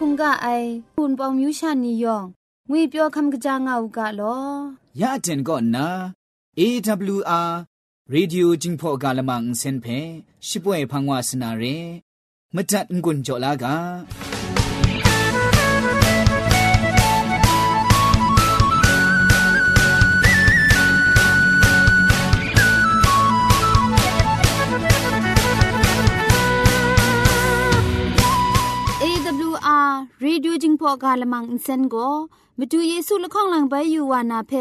คุงกะไอคุณปองมิวชานียองงွေပြောคำกะจางเอากะลอยะเจนก็นา AWR Radio จิงพอกาละมังเซนเพชิป่วยพังวาสนาเรมจัดงุนจอลากา AWR Radio จิงพอกาละมังอินเซนโกมดูเยซูละข้องหลังใบยูวานาเพ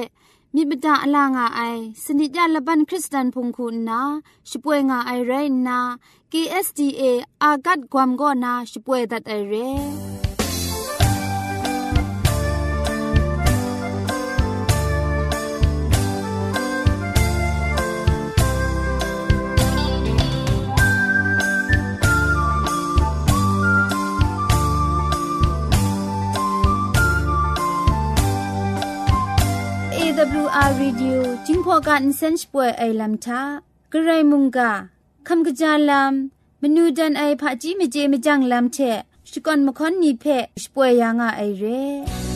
มิบดาอลางาไอสนิจยาละบันคริสตันพงคุณนาช่วยงาไอไรนา KSDA อากัดความก็นาช่วยดัดไอเร่ AWR Radio จิงพอกันเซนช่วยไอลัมทากระไรมุงกาคำกระจาลัมมนูดันไอผาจีเมเจมจังลัมเชสกอนมคอนนีเพช่วยยังไอเร่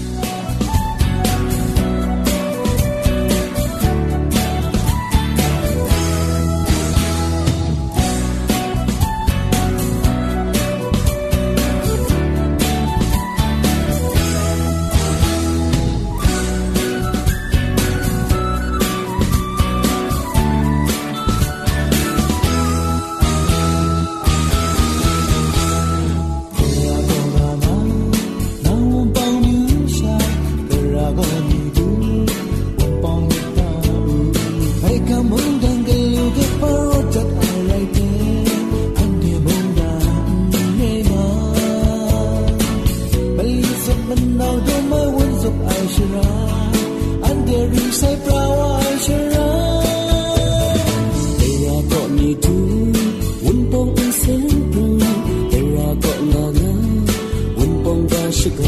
สึก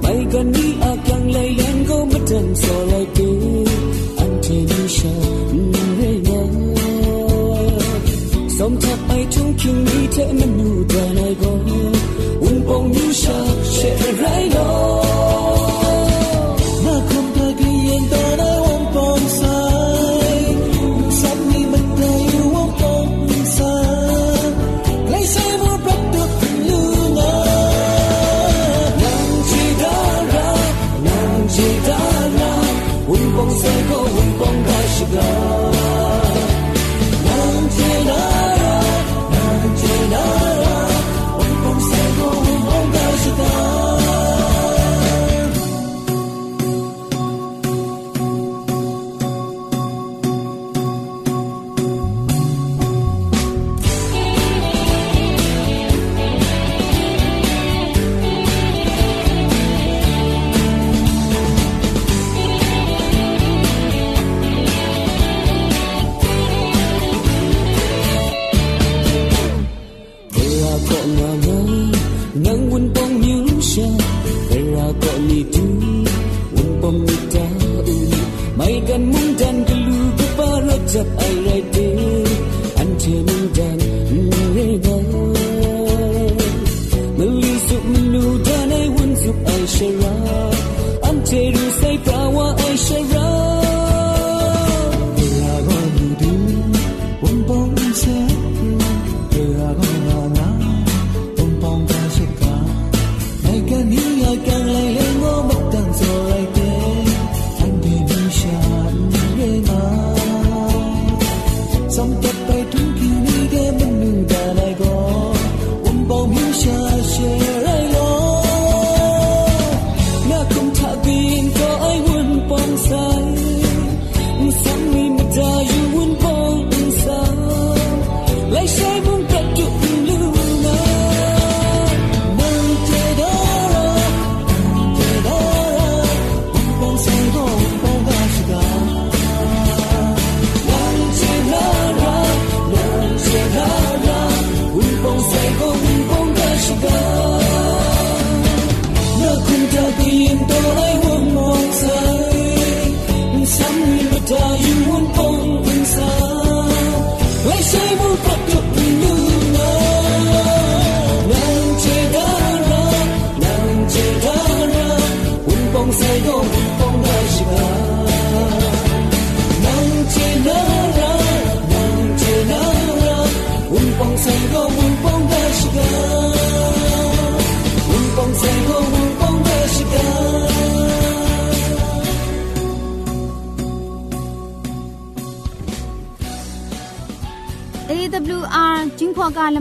ไปกันนี้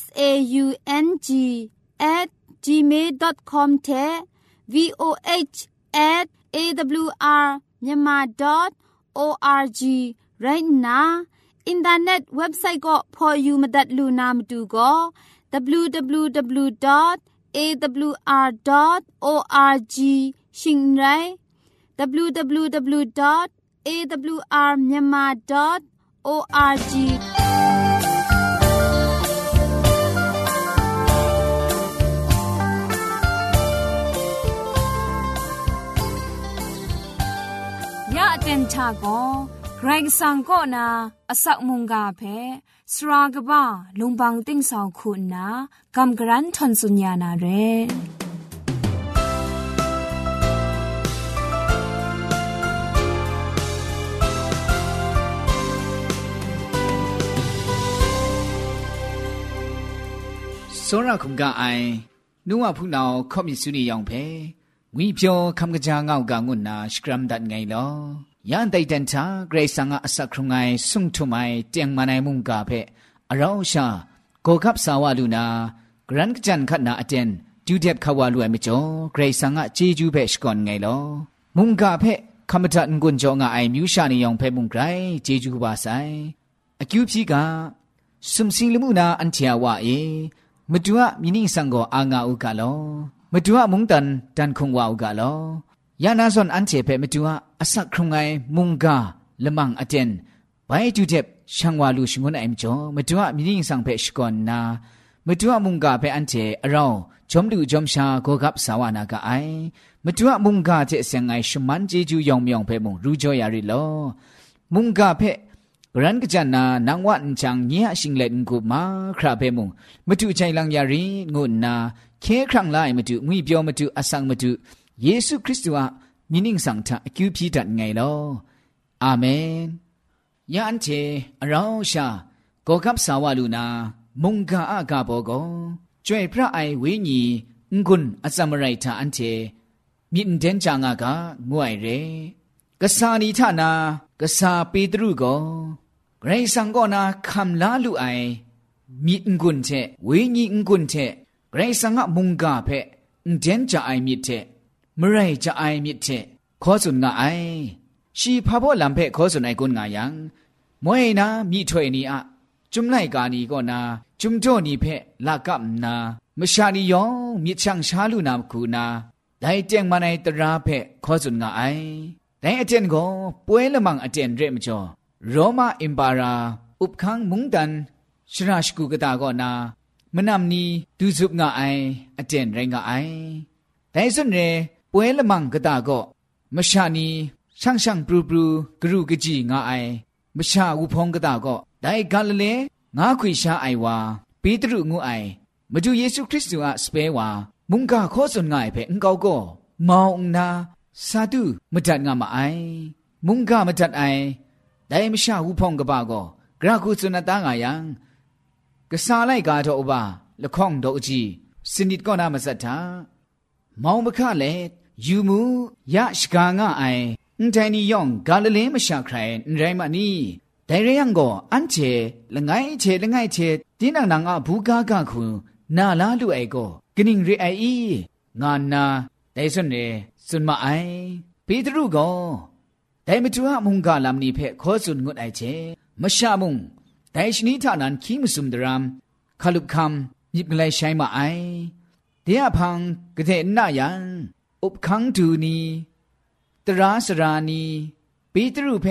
S A U N G at gmail.com တဲ့ v o h at a w r myanmar.org right now internet website ก็ for you มาดัดลูนามาดูก็ www.awr.org ชิงไร www.awrmyanmar.org ya aten cha go ไกรสังก็นาอสักมุงกาเพสรากบ้าลุงบังติ้งสองคุณนากำกรันทนสุญญานาเร စောရခုံကအိုင်နုဝဖုနောခော့မြစုနီယောင်ဖဲငွေပြောခမ်ကကြာငောက်ကငုနာစကရမ်ဒတ်ငိုင်လော ယန်တိုင်တန်တာဂရေဆာငါအစခရုံငိုင်ဆုံထုမိုင်တຽງမနိုင်မုန်ကဖဲအရောရှာကိုကပ်ဆာဝလူနာဂရန်ကကြန်ခတ်နာအတန်ဒူဒက်ခဝလူအမကျော်ဂရေဆာငါဂျေဂျူးဖဲရှကွန်ငိုင်လောမုန်ကဖဲခမတန်ကွန်ကြောငါအိုင်မြူရှာနီယောင်ဖဲမုန်ဂရိုင်ဂျေဂျူးပါဆိုင်အကျူပြီကစုံစင်းလမှုနာအန်ချာဝအေမတူအမိနိဆောင်ကိုအာငါဥကလောမတူအမုန်တန်တန်ခုံဝါဥကလောယနာဇွန်အန်ချေဖဲမတူအစက်ခုံငိုင်မုန်ကလမန်အတန်ဘိုင်တူတဲ့ရှန်ဝါလူရှငွန်းအိမ်ကျော်မတူအမိနိဆောင်ဖဲရှကွန်နာမတူအမုန်ကဖဲ ยานาซอนอันเจเปมตุอาอสักครุงไงมุงกาละมังอเจนไปจูเจ็บช่างวาลูชงวนไอมจอมตุอามินิงสังเพชกอนนามตุอามุงกาเปอันเจอเราจอมดูจอมชาโกกับสาวนากาไอมตุอามุงกาเจเซงไงชมันเจจูยองมยองเปมุงรูจอยาริโลมุงกาเปกรันกจันนานางวัดจังเงียชิงเล่นกูมาคราเปมุงมตุใจลังยารีงุนนาเคครั้งไลมตุงุยเปียวมตุอสังมตุ ယေရှုခရစ်တုဟာမိနင်းဆောင်တာအကျူပြည့်တတ်ငယ်လောအာမင်ယန်ချေအရောင်းရှာဂေါကပ်ဆာဝလူနာမုန်ကာအကဘောကောကျွဲ့ဖရအိုင်ဝင်းညီငွန်းအစမရိုက်တာအန်ချေမြင့်တန်ချာငါကငွိုင်ရဲကဆာနီထနာကဆာပေတရုကောဂရိဆန်ကောနာခမ်လာလူအိုင်မြင့်ငွန်းချေဝင်းညီငွန်းချေဂရိဆန်ကမုန်ကာဖဲအန်တန်ချာအိုင်မြစ်တဲ့ าไอชีพาพ่อลำเพขอสุนไอกุนงายังมวยนามีถวยนีอะจุมไลกานีก็นาจุมจ่อนีเพลากับนามชานียองมีช่างชาลุนามคูนาได้เจงมาในตราเพขอสุนงาไอแต่အကျင့်ကိုပွဲလမန်အကျင့်ရဲမကျော်ရောမအင်ပါရာဥပခန်းမုန်တန်ရှရာရှကုကတာကောနာမနမ်နီဒူဇုပ်ငါအိုင်အကျင့်ရိုင်းငါအိုင်แต่ส่วนเร ပွဲလမန်ကတာကောမရှာနီရှန့်ရှန့်ပရူပရူဂရုကကြီးငါအိုင်မရှာဝဖုံကတာကောဒိုင်ဂါလလေငါခွေရှာအိုင်ဝါပေတရုငုအိုင်မကျူယေရှုခရစ်တုအစပဲဝါမုန်ကခောစွန်ငါအိုင်ဖဲအင်ကောကောမောင်နာစာတုမတတ်ငါမအိုင်မုန်ကမတတ်အိုင်ဒိုင်မရှာဝဖုံကပါကောဂရခုစွန်တာငါယံကစားလိုက်ကားတော့ဘလခေါန့်တော့အကြီးစနိတကောနာမဆက်တာမောင်မခလည်း ယူမူယရှကာငါအိုင်အန်တိုင်းနီယောင်ဂါလလင်းမရှာခရိုင်အန်တိုင်းမနီဒိုင်ရယံကိုအန်ချေလငိုင်းချေလငိုင်းချေတင်းနန်နာငါဘူကာကခုနာလာလူအိုင်ကိုဂနင်းရအိုင်ဤငါနာဒိုင်စွန်နေစွန်မအိုင်ပေတရုကိုဒိုင်မတူအမုန်ကလမ်နီဖဲခောစွန်ငုတ်အိုင်ချေမရှာမုန်ဒိုင်ရှနီထနန်ခီမစုံဒရမ်ခလုခမ်ညစ်ကလေးဆိုင်မအိုင်တေယဖန်ကတဲ့နာယံ อุปคังตูนีตราสรานีปีตรุเพ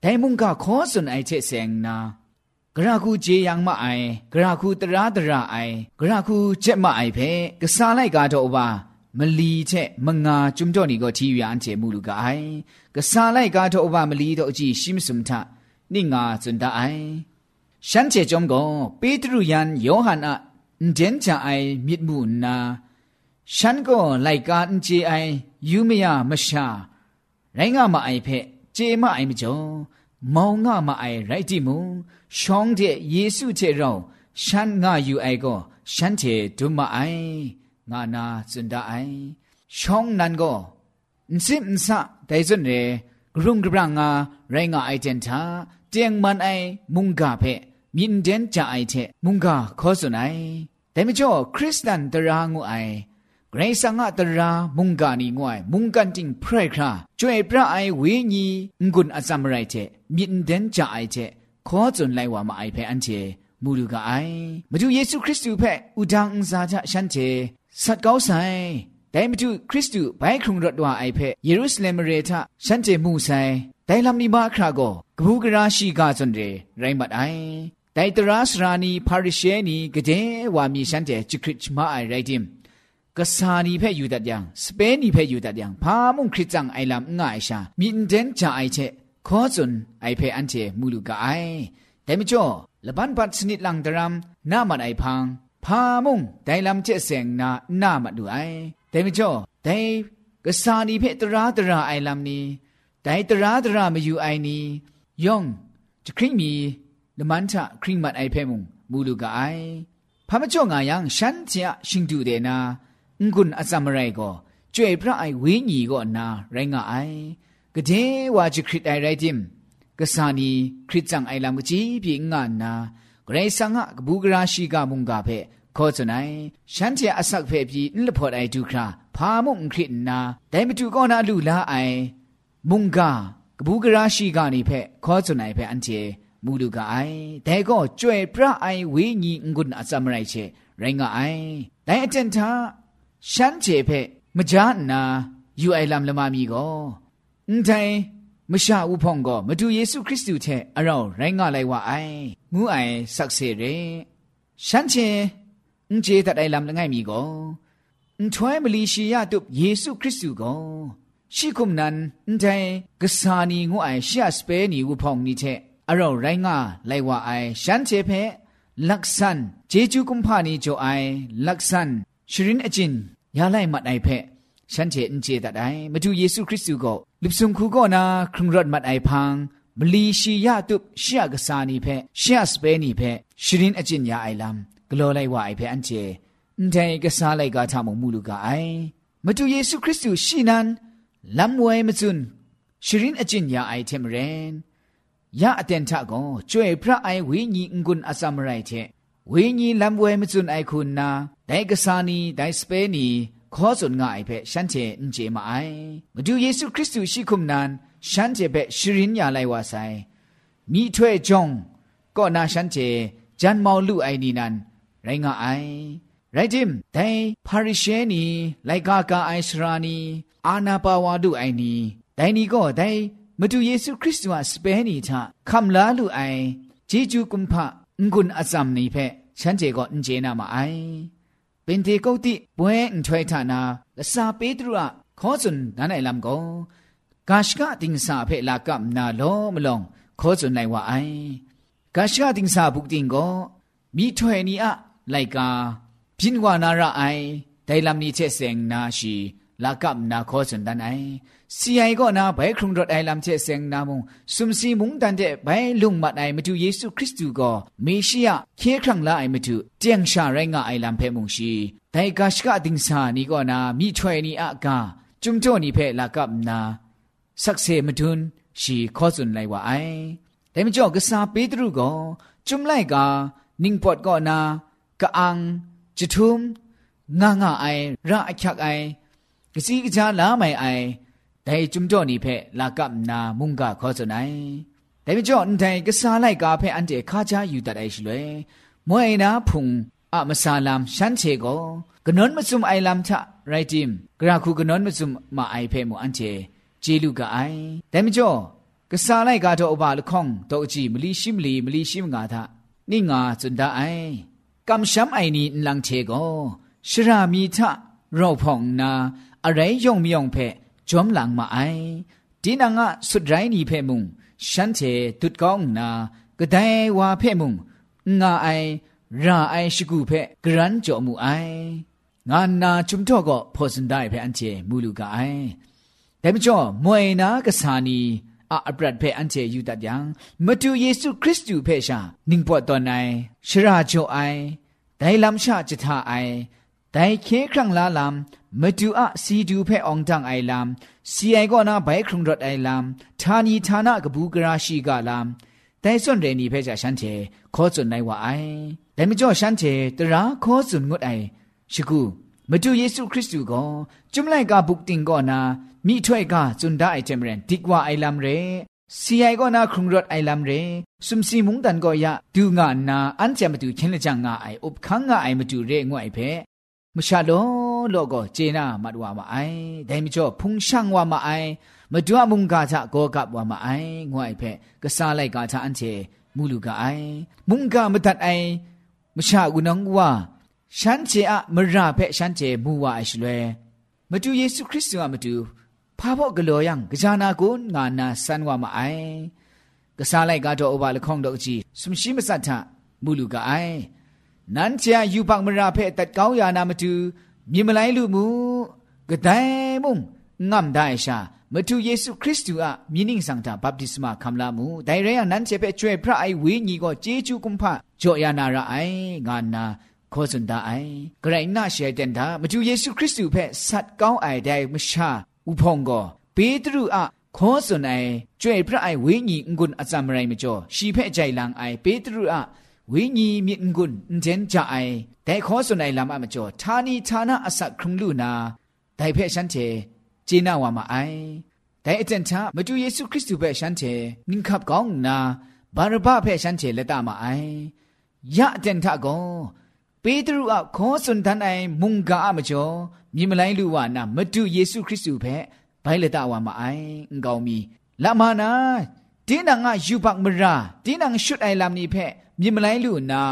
ไดมุงกะขอสุนไอเชเซงนากระคูเจยังมาไอกระคูตราตราไอกระคูเจมาไอเพกษาไลกาโตบามลีเชมงาจุมจ่อนี่ก็ทีอยู่อันเจมูลูกาไอกษาไลกาโตบามลีโตอจีชิมสุมทะนิงาจุนดาไอฉันเจจอมก็ปีตรุยันโยหันอะเดนจาไอมิดมูนา ฉันก็ไลกาอันเจไอยูเมียมชาไรงามาไอเพเจมาไอมจ่อมองงามาไอไรติมูชองเจเยซูเจเราฉันงาอยู่ไอก็ฉันเจดุมาไองานาจุนดาไอช่องนั้นก็สิมสะแต่ส่วนเรกรุงกรังงาไรงาไอเจนทาเตียงมันไอมุงกาเพมินเดนจาไอเทมุงกาขอสุนัยแต่ไม่จ่อคริสตันตรางูไอ ဂရိဆာငါတရာမုန်ကနီငွိုင်မုန်ကန်တင်ဖရိုက်ခရာကျွေပြအိုင်ဝေညီငွန်းအစမရိုက်တဲ့မြင့်တန်ကြအိုက်တဲ့ခေါ်စွန်လိုက်ဝါမအိုက်ဖဲအန်ချေမူလူကအိုင်မကျူယေရှုခရစ်တုဖက်ဥဒန်းစာချရှန်ချေဆတ်ကောင်းဆိုင်ဒိုင်မကျူခရစ်တုဘိုင်ခုံရတ်ဝါအိုက်ဖဲယေရုရှလင်မရေထရှန်ချေမှုဆိုင်ဒိုင်လမ်နီဘာခရာကိုကပူကရာရှိကစွန်တဲ့ရိုင်းမတ်အိုင်ဒိုင်တရာစရာနီပါရရှဲနီကတဲ့ဝါမီရှန်တဲ့ချခရစ်မအိုင်ရိုက်တင် กาจนเรไรมัดไอแต่ตรานิเชนีกเจว่ามีฉันเจจิคริชมาไอไรดิมกษานีเพ่อยู่ตัดยังสเปนีเพ่อยู่ตัดยังพามุ่งคริจังไอลำง่ายชามีอินเดนจาไอเชขอจนไอเพ่อันเจมูลูกาไอแต่ไม่จ่อละบันปัดสนิดลังดรามน้ามันไอพังพามุ่งไดลำเจเสงนาหน้ามันดูไอแต่ไม่จ่อแต่กษานีเพ่ตราตราไอลำนี้แต่ตราตรามาอยู่ไอนี้ย่องจะคริมีละมันทะคริมัดไอเพ่มุงมูลูกาไอพามจ่องายังฉันเจะชิงดูเดนา ငွန်းအစမရိုက်ကိုကျွေပြအိုင်ဝင်းညီကိုနာရိုင်းငါအိုင်ကတဲ့ဝါချခရစ်တိုင်ရိုက်တင်ကဆာနီခရစ်ချန်အိုင်လမ်ကကြီးပြင်းငါနာဂရိဆန်ငါကဘူဂရာရှိကမုန်ကဖဲခေါ်စနိုင်ရှမ်းတရအဆောက်ဖဲပြီးအလဖော်တိုင်ဒုခရာဖာမုန်ခရစ်နာဒိုင်မတူကောနာလူလာအိုင်မုန်ကကဘူဂရာရှိကနေဖဲခေါ်စနိုင်ဖဲအန်တီမူလူကအိုင်ဒဲကောကျွဲပြအိုင်ဝေညီငွန်းအစမရိုက်ချေရိုင်းငါအိုင်ဒိုင်အတန်သာ ရှမ်းချေဖဲမကြားနာယူအိုင်လမ်လမမီကိုအန်တိုင်မရှာဦးဖုံကိုမတူယေရှုခရစ်တုထဲအရောရိုင်းကလိုက်ဝအိုင်ငူးအိုင်ဆက်စေရဲရှမ်းချေအန်ကျေတတိုင်လမ်လငိုင်မီကိုအန်ထွဲမလီရှိယတုယေရှုခရစ်တုကိုရှိကုမနန်အန်တိုင်ဂဆာနီငူအိုင်ရှာစပဲနီဦးဖုံနီထဲအရောရိုင်းကလိုက်ဝအိုင်ရှမ်းချေဖဲลักษันเจจูกุมพานีโจไอลักษัน ชรินอจินยาไลมัดไอเพฉันเจนเจตัดไอมาดูเยซูคริสต์ก็ลิบซุงคูก็นาครุงรถมัดไอพังมลีชียาตุบเชียกษานีเพเชียสเปนีเพชรินอจินยาไอลัมกลัวไลว่าไอเพอันเจန်တိုင်ကစားလိုက်ကားထမမူလူကအိုင်မတူယေရှုခရစ်သူရှိနန်လမ်ဝဲမစွန်းရှရင်အကျင့်ရာအိုင်တယ်မရင်ยาอเตนทะกอจวยพระไอวิญีงุนอสามไรเท ဝိညာဉ်လံပွဲမစွန်အိုက်ခုနာဒိုင်ကဆာနီဒိုင်စပဲနီခေါ်စွန်ငါအိုက်ဖက်ရှန်ချေအင်ဂျေမအိုင်မဒူယေရှုခရစ်တုရှိခုမနန်ရှန်ချေဖက်ရှရင်ညာလိုက်ဝါဆိုင်မိထွဲ့ကြောင့်ကောနာရှန်ချေဂျန်မောင်လူအိုင်နီနန်ရိုင်းငါအိုင်ရိုက်ဂျင်ဒိုင်ပါရီရှဲနီလိုက်ကာကာအိုင်ရှရာနီအာနာပါဝါဒုအိုင်နီဒိုင်နီကောဒိုင်မတူယေရှုခရစ်တုဟာစပဲနီချခမ်လာလူအိုင်ဂျေဂျူကွန်ဖာငွန်းအဇမ်နီဖက် အင်ဂျေနာမအိုင်ပင်တေကုတ်တိပွဲအန်ထွဲထနာလစာပေတရုအခေါ်စွန်နာနိုင်လမ်ကိုဂါရှကတင်စာဖဲလာကပ်နာလောမလောခေါ်စွန်နိုင်ဝအိုင်ဂါရှကတင်စာဘုတ်တင်ကိုမိထွဲနီအလိုက်ကာပြင်းဝနာရအိုင်ဒိုင်လမ်နီချက်စင်နာရှိလာကပ်နာခေါ်စွန်ဒန်အိုင်စီအိုင်ကောနာဘဲခရုံဒတ်အိုင်လမ်ချေစ ेंग နာမုံစုံစီမုန်တန်တဲ့ဘဲလုံမတ် ลากับนาคอสันดันไอสีไอก็นาไปครุงรถไอลำเชเซงนามุงสุมสีมุงตันเจไปลุงมัดไอมาดูเยซูคริสต์ก็มีชียเคครั้งละไอมาดูเจียงชาไรงาไอลำเพมุงชีแต่กาชกาดิงสานี่ก็นามีช่วยนี่อากาจุมโจนี่เพลากับนาสักเซมาทุนชีคอสันไลว่าไอแต่ไม่จอกษาปีตรูก็จุมไลกานิ่งปอดก็นากะอังจุทุมง่าง่าไอระอักไอ ကစီကကြလာမိုင်အိုင်ဒိုင်จุမ်တော့နိဖက်လာကပ်နာမုန်ကခေါ်စနိုင်ဒိုင်ကြော့အန်တိုင်ကစားလိုက်ကားဖက်အန်တေခါချာယူတတ်အိုင်ရှိလွယ်မွေနာဖုန်အမဆာလမ်ရှန်ချေကိုကနွန်မစုံအိုင်လမ်ချရိုက်တင်ဂရာခုကနွန်မစုံမအိုင်ဖဲမအန်ချေဂျေလူကအိုင်ဒဲမကျော်ကစားလိုက်ကတော့အဘလခေါင်တော့အကြည့်မလီရှိမလီမလီရှိမငါသနိငါစွန်ဒအိုင်ကမ်ရှမ်အိုင်နီလန်ချေကိုရှရာမီထရောက်ဖောင်နာ อะไรยองมียองเพ่จอมหลังมาไอดีนังอะสุดไรนี่เพ่มุงฉันเจตุดกองนาก็ได้ว่าเพ่มุง งาไอราไอชิกูเพกรันจอมูไองานนาชุมทอก็พอสันได้เพอันเจมูลูกาไอแต่ไม่จ่อมวยนากษานีอาอัปรัดเพอันเจยูตัดยังมาดูเยซูคริสต์อยู่เพชานิ่งปวดตอนไหนชราโจไอ แต่เคครั้งละลำมาดูอะซีดูเพ่องดังไอลำซีไอก็น่าไปครุงรถไอลำทานีทานะกบูกราชีกาลำแต่ส่วนเรนี่เพ่จะฉันเทขอส่วนไหนว่าไอแต่ไม่จ่อฉันเทตระขอส่วนงดไอชิกูมาดูเยซูคริสต์ดูก็จุมไลกาบุกติงก็นามีถ้วยกาจุนได้เจมเรนดิกว่าไอลำเรซีไอก็น่าครุงรถไอลำเรสุมซีมุงดันก็ยะดูงานนาอันจะมาดูเช่นละจังงาไออบคังงาไอมาดูเรงวยเพ่ မရှာလောလောကိုဂျေနာမတ်ဝါမအိုင်ဒိုင်မကျော်ဖုန်ရှန်ဝါမအိုင်မဒွအမုန်ကာချကောကပ်ဝါမအိုင်ငွအိုင်ဖဲကစားလိုက်ကာချအန်ချေမူလူကအိုင်မုန်ကာမတတ်အိုင်မရှာကူနောင်ဝါရှမ်းချေအမရဖဲရှမ်းချေမူဝါအရှလွဲမတူယေရှုခရစ်တုကမတူဖာဖို့ဂလောယံကြာနာကိုငါနာဆန်ဝမအိုင်ကစားလိုက်ကတော့အဘလခေါင်တော့ကြည့်စမရှိမစတ်ထမူလူကအိုင် နန်းချာယူပတ်မရာဖဲတတ်ကောင်းယာနာမတူမြေမလိုက်လူမူကဒိုင်မုံငမ်ဒိုင်ရှာမတူယေရှုခရစ်တုအမြင်းင်းဆောင်တာဘပ်တိစမခံလာမှုဒိုင်ရယနန်းချေဖဲကျွဲဖရအိုင်ဝင်းကြီးကိုဂျေချူကွန်ဖကြောယာနာရအိုင်ငါနာခေါ်စွန်ဒအိုင်ဂရိုင်းနာရှဲတန်တာမတူယေရှုခရစ်တုဖဲဆတ်ကောင်းအိုင်ဒိုင်မရှာဥဖုံကိုပေတရုအခေါ်စွန်အိုင်ကျွဲ့ပြအိုင်ဝိညာဉ်ငွန်းအစမရိုင်မကျော်ရှီဖဲ့ကြိုင်လန်အိုင်ပေတရုအ ဝိညာဉ်မြင့်ငွန်းအန်ကြအိုင်ဒဲခေါ်စွန်အိုင်လမ်အမကျော်ဌာနီဌာနအစခရုံလူနာဒိုင်ဖဲ့ရှန်တေဂျေနာဝါမအိုင်ဒဲအတန်ချမတူယေရှုခရစ်တုဖဲ့ရှန်တေနင်ခပ်ကောင်းနာဘာရဘဖဲ့ရှန်တေလက်တမအိုင်ယအတန်ထကောပေတရုအခေါ်စွန်တန်အိုင်မုန်ကာအမကျော်မြင်မလိုက်လူဝနာမတူယေရှုခရစ်တုဖဲ့ဘိုင်လက်တဝါမအိုင်အင်ကောင်းမီလာမနာ တင်းနာငါယူပတ်မရာတင်းနာငါရှုတ်အိုင်လာမနီဖက်မြင်မလိုက်လူနာ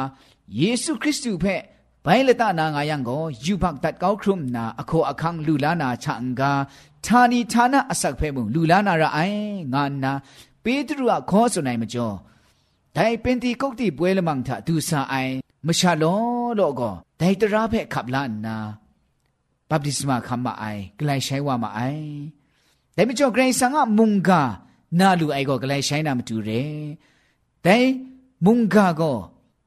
ယေရှုခရစ်သူဖက်ဘိုင်လတနာငါယံကိုယူပတ်တတ်ကောက်ခရုမနာအခေါ်အခန်းလူလာနာချန်ကာဌာနီဌာနအစက်ဖဲမှုလူလာနာရအိုင်ငါနာပေတရုကခေါ်ဆိုနိုင်မကျော်ဒိုင်ပင်တီကုတ်တီပွဲလမန်ထဒူဆာအိုင်မရှာလောလောကောဒိုင်တရာဖက်ခပ်လာနာဘပ်တိစမခမအိုင်ဂလိုင်ရှိုင်ဝမအိုင်ဒိုင်မကျော်ဂရိဆန်ကမုန်ကာ နာလူအိုက်ကိုကလေးဆိုင်နာမတူတယ်ဒိုင်မုန်ကာကို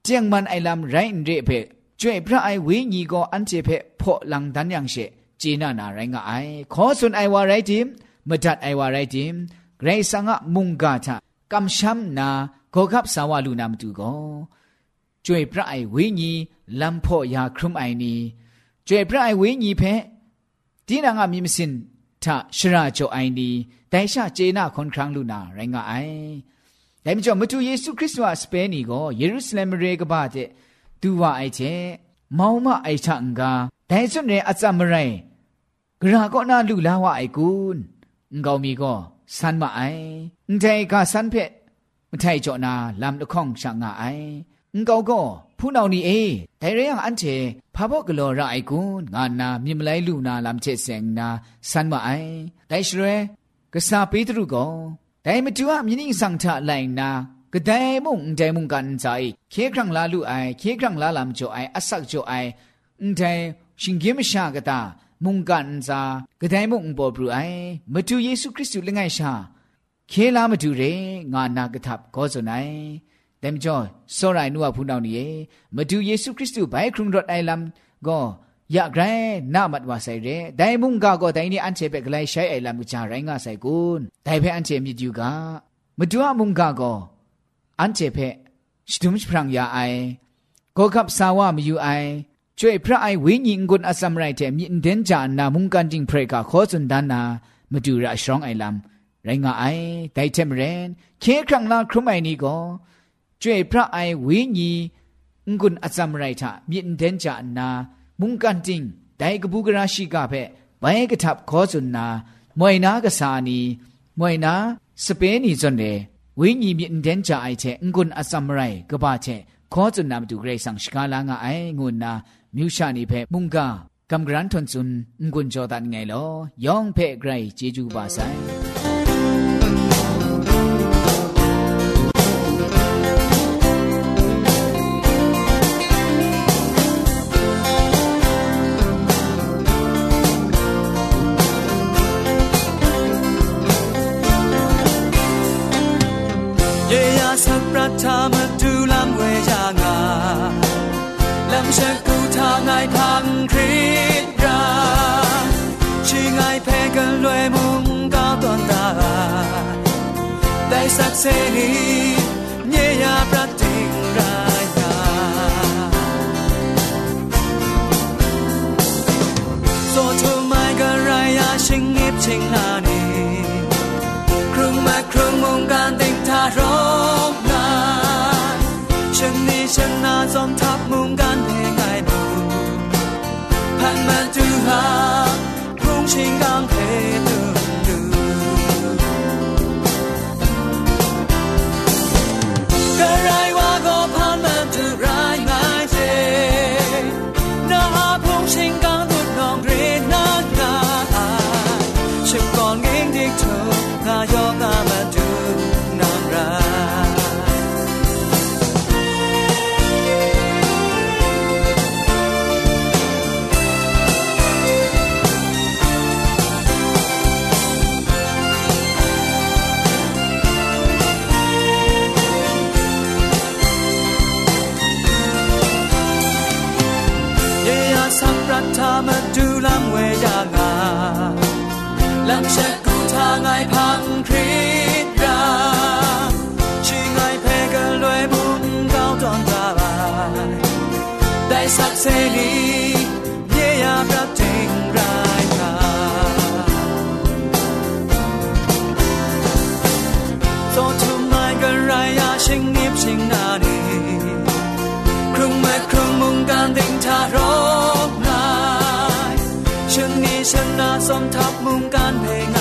ကျန်မန်အိုင်လမ်ရိုင်းရေဖေကျွေပြအိုင်ဝင်းညီကိုအန်ချေဖေဖော့လန်ဒန်ယန်ရှေဂျေနာနာရိုင်းကအိုင်ခေါ်ဆွန်အိုင်ဝါရိုက်တင်မဒတ်အိုင်ဝါရိုက်တင်ဂရိဆာငါမုန်ကာချကမ်ရှမ်နာကိုကပ်ဆာဝလူနာမတူကိုကျွေပြအိုင်ဝင်းညီလမ်ဖော့ယာခရုမိုင်နီကျွေပြအိုင်ဝင်းညီဖေဒီနာငါမြင်မစင် าลูนามดูก็จ่วยพระไอวิญีลำพ่อยาครุมไอนี้จ่วยพระไอวิญีเพดีนางามีมสินทะชราโจไอนีแต่ชาเจนาคนครั้งลูนาไรงาไอแต่ไม่จอมตูเยซูคริสต์ว่าสเปนีก็เยรูซาเล็มเรกบ้าเจดูว่าไอเจมาวมาไอชังกาแต่ส่วนเรอัจามไรกระก็น่าลูลาว่าไอกุนงามีก็สันมาไอใจกาสันเพမထိုက်ကြောနာလမ်တခေါင်ရှာငါအိုင် ငကောကောဖူးနောင်နီအေဒိုင်ရယံအန်ချေဖာဘော့ကလောရအိုင်ကွန်ငါနာမြင်မလိုက်လူနာလမ်ချေစင်နာဆန်မအိုင်ဒိုင်ရှရဲကစားပေးသူကောဒိုင်မတူအမြင်းင်းဆောင်ထလိုက်နာကဒိုင်မုန်ဒိုင်မုန်ကန်ဇိုင်ခေခရံလာလူအိုင်ခေခရံလာလမ်ချိုအိုင်အဆက်ချိုအိုင်အန်ဒိုင်ရှင်ဂိမရှာကတာမုန်ကန်ဇာကဒိုင်မုန်ပေါ်ဘရူအိုင်မတူယေရှုခရစ်တုလငိုင်ရှာခေလာမတူရေငါနာကထပ်ကောဇွန်နိုင် แต่มจ่อสรายนัวพูนานี่มาดูเยซูคริสต์ไปครุงรถไอลัมก็อยากไรนามัดว่าใส่เรแต่มุงกาก็แต่นี่อันเชเปกไลใช้ไอลัมจาไรงาใส่กุนแต่เพออันเชมีอยู่กามาดูมุงกาก็อันเชเพสตุมพรังยาไอก็ขับสาวามีอยู่ไอช่วยพระไอวิญญกุนอสัมไรเทมีเดนจานามุงกันจิงเพรกาขอสุนดานามาดูระชรองไอลัมไรงาไอแต่เทมเรนเคครั้งลาครุมไอนี่ก็ ကျွေพระไอวิญีงุนอซัมไรทะมินเดนจานามุงกันติงไดกบูกราชิกาเพไปกทับขอสุนนามวยนากษานีมวยนาสเปนีจนเดวิญีมินเดนจาไอเทงุนอซัมไรกบาเทขอจุนนามดูเกรสังสกาลางไองุนนามิวชานีเพมุงกากำกรันทนซุนงุนจอดันไงลอยองเพไกรเจจูบาไซ seni ဒိုင်ဆက်ဆယ်လီရေယာပြတင်ရိုင်ခါ So to my garaya sing nip sing na ni Krung ma krung mong gan ding tha rok nai Chân ni chân na som thap mong gan pe ngai bu Pan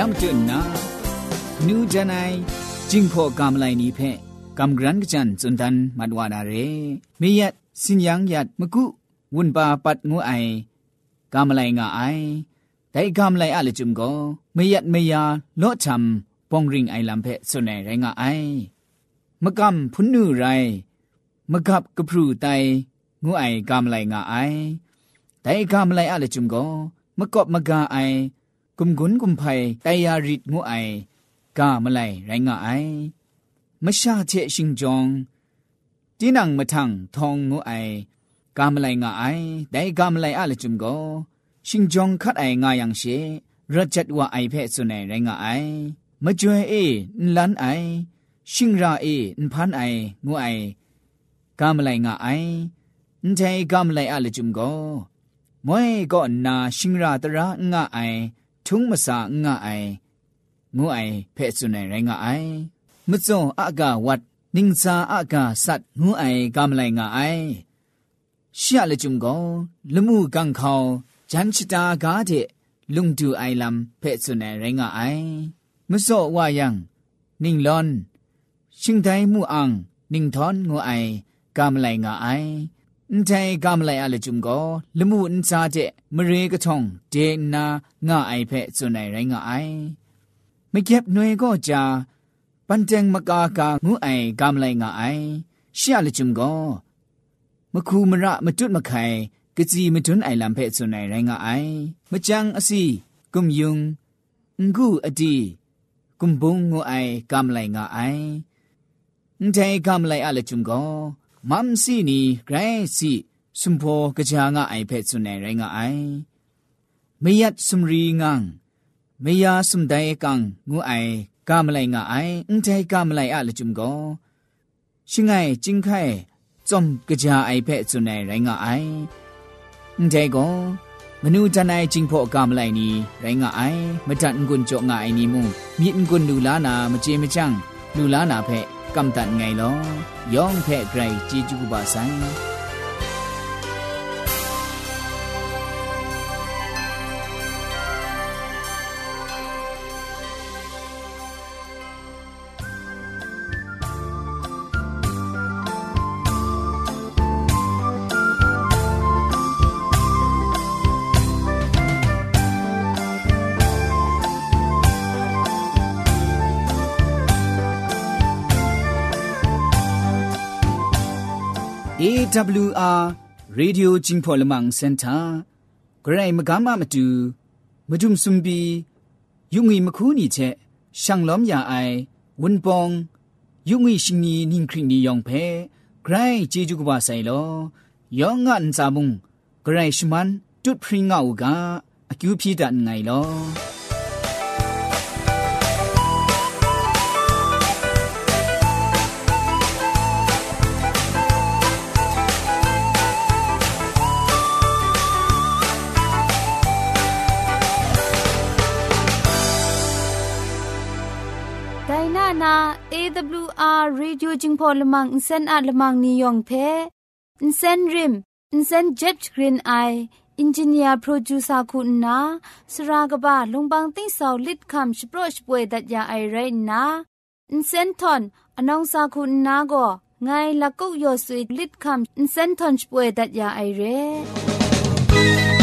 ยามจุนนานูจันไอจิงพอกามไลนีเพกำกรันกจันจุนดันมัดวานาเรเมียัดสินยังยัดมะกุวุนปาปัดงูไอกามไลงาไอแต่กามไลอะเลจุมโกเมียัดเมียาโลชำปองริงไอลำเพสุนไอไรงาไอมะกำพุนูไรมะกับกระพรูไตงูไอกามไลงาไอแต่กามไลอะเลจุมโกมะกอบมะกาไอ กุมกุนกุมไพไตยาริดงูไอกามะไลไรงะไอมะชาเชชิงจองจีนังมะทังทองงูไอกามะไลงะไอไดกามะไลอะละจุมโกชิงจองคัดไองายังเชรัจัดว่าไอเพสุนัยไรงะไอมะจวยเอนลันไอชิงราเอนพันไองูไอกามะไลงะไอန်တဲကမ်လိုက်အလจุมကိုမွဲก็นาชิงราตระ งะไอทุงมะสางะไองูไอเพ่สุนัยไรงะไอมะจ่ออะกะวัดนิงซาอะกะสัตงูไอกามไลงะไอရှရလจุมကိုလမှုကန်ခေါဂျန်ချတာကားတဲ့လုံတူအိုင်လမ်ဖဲ့စွနေရင်ငါအိုင်မစော့ဝါယံနင်းလွန်ရှင်တိုင်းမှုအောင်နင်းထွန်ငိုအိုင်ကမ်လိုက်ငါအိုင်အ န်တိုင်ကမလိုက်အလကျုံကိုလမှုအန်စားတဲ့မရေကထုံဒေနာငါအိုင်ဖဲစွန်နိုင်ရိုင်းငါအိုင်မကျက်နွေကိုကြာပန်တန်မကာကာငုအိုင်ကမလိုက်ငါအိုင်ရှာလကျုံကိုမခုမရမတွတ်မခိုင်ကစီမတွန်းအိုင်လံဖဲစွန်နိုင်ရိုင်းငါအိုင်မချန်းအစီကုံယုံငုအတီကုံဘုံငုအိုင်ကမလိုက်ငါအိုင်န်တိုင်ကမလိုက်အလကျုံကို မမ်စီနီဂရိုင်းစီစွန်ဖောကကြာငါအိုင်ဖဲ့စွန်နိုင်ရိုင်းငါအိုင်မယတ်စမရီငန်းမယာစမ်ဒိုင်ကန်ငူအိုင်ကမ်လိုက်ငါအိုင်အန်တဲကမ်လိုက်အလချုံကိုရှင်ငိုင်ကျင်းခိုင်จอมกะจาไอเพ่จุนไนไรงะไอန်တဲကောမနူတနိုင်ချင်းဖို့ကမလိုက်နီရိုင်းငါအိုင်မတန်ကွန်ကြောငါအိုင်နီမူမြင့်ကွန်လူလာနာမကြေမချန်း လူလာနာဖဲกำตัดไงลอย่องแพไกรจีจูบาไซ AWR Radio จิง လူလာနာဖက်ကမ်တန်ငိုင်လောယောင်ဖက်ဂရိုင်ជីဂျူဘာဆိုင် AWR Radio Jingpo Lamang Center ဂရိုင်မကမမတူမဒုံစုံဘီယုံငီမခူးနီချက်ရှန်လောမြအိုင်ဝွန်ပောင်ယုံငီရှင်နီနင်းခရီနီယောင်ဖဲဂရိုင်ဂျေဂျူကဘာဆိုင်လောယောင်ငန်စာမုံဂရိုင်ရှမန်တွတ်ဖရင်ငါဥကအကျူဖြီဒန်ငိုင်လော นานา AWR Radio จึงพอลมังอินเซนอาลมังนิยองเพอินเซนริมอินเซนเจ็ตกรีนไออินจิเนียร์โปรดิวซาคุณนาสรากบะลงบางติ้งสาวลิดคำสโปรชป่วยดัดยาไอไรนาอินเซนทอนอนองซาคุณนาก็ไงละกุกยอสุยลิดคำอินเซนทอนป่วยดัดยาไอเร่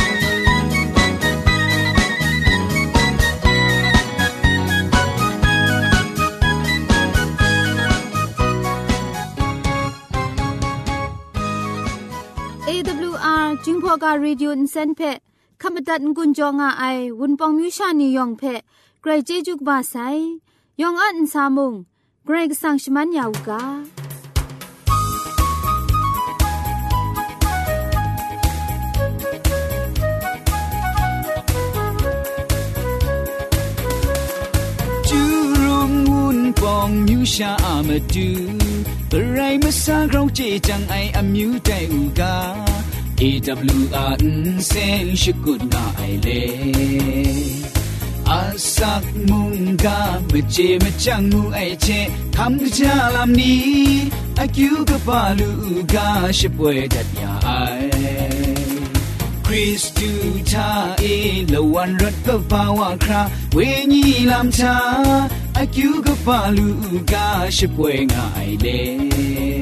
จิงพอกา Radio อินเซนเพขมตัดกุญจงอาไอวุนปองมิวชานียองเพไกรเจจุกบาไซยองอันซามุงไกรกสังชมันยาวกา จูรุงวุนปองมิวชาอามาดูกระไรมาสร้างเราเจจังไออามิวใจอูกา AWR sen shikut na aile asak munga meche mechang mu aiche kham ja lam ni akyu ga balu ga shipwe dat ya ai Christu ta e lo wan rat ga bawa kra we ni lam cha akyu ga balu ga shipwe nga aile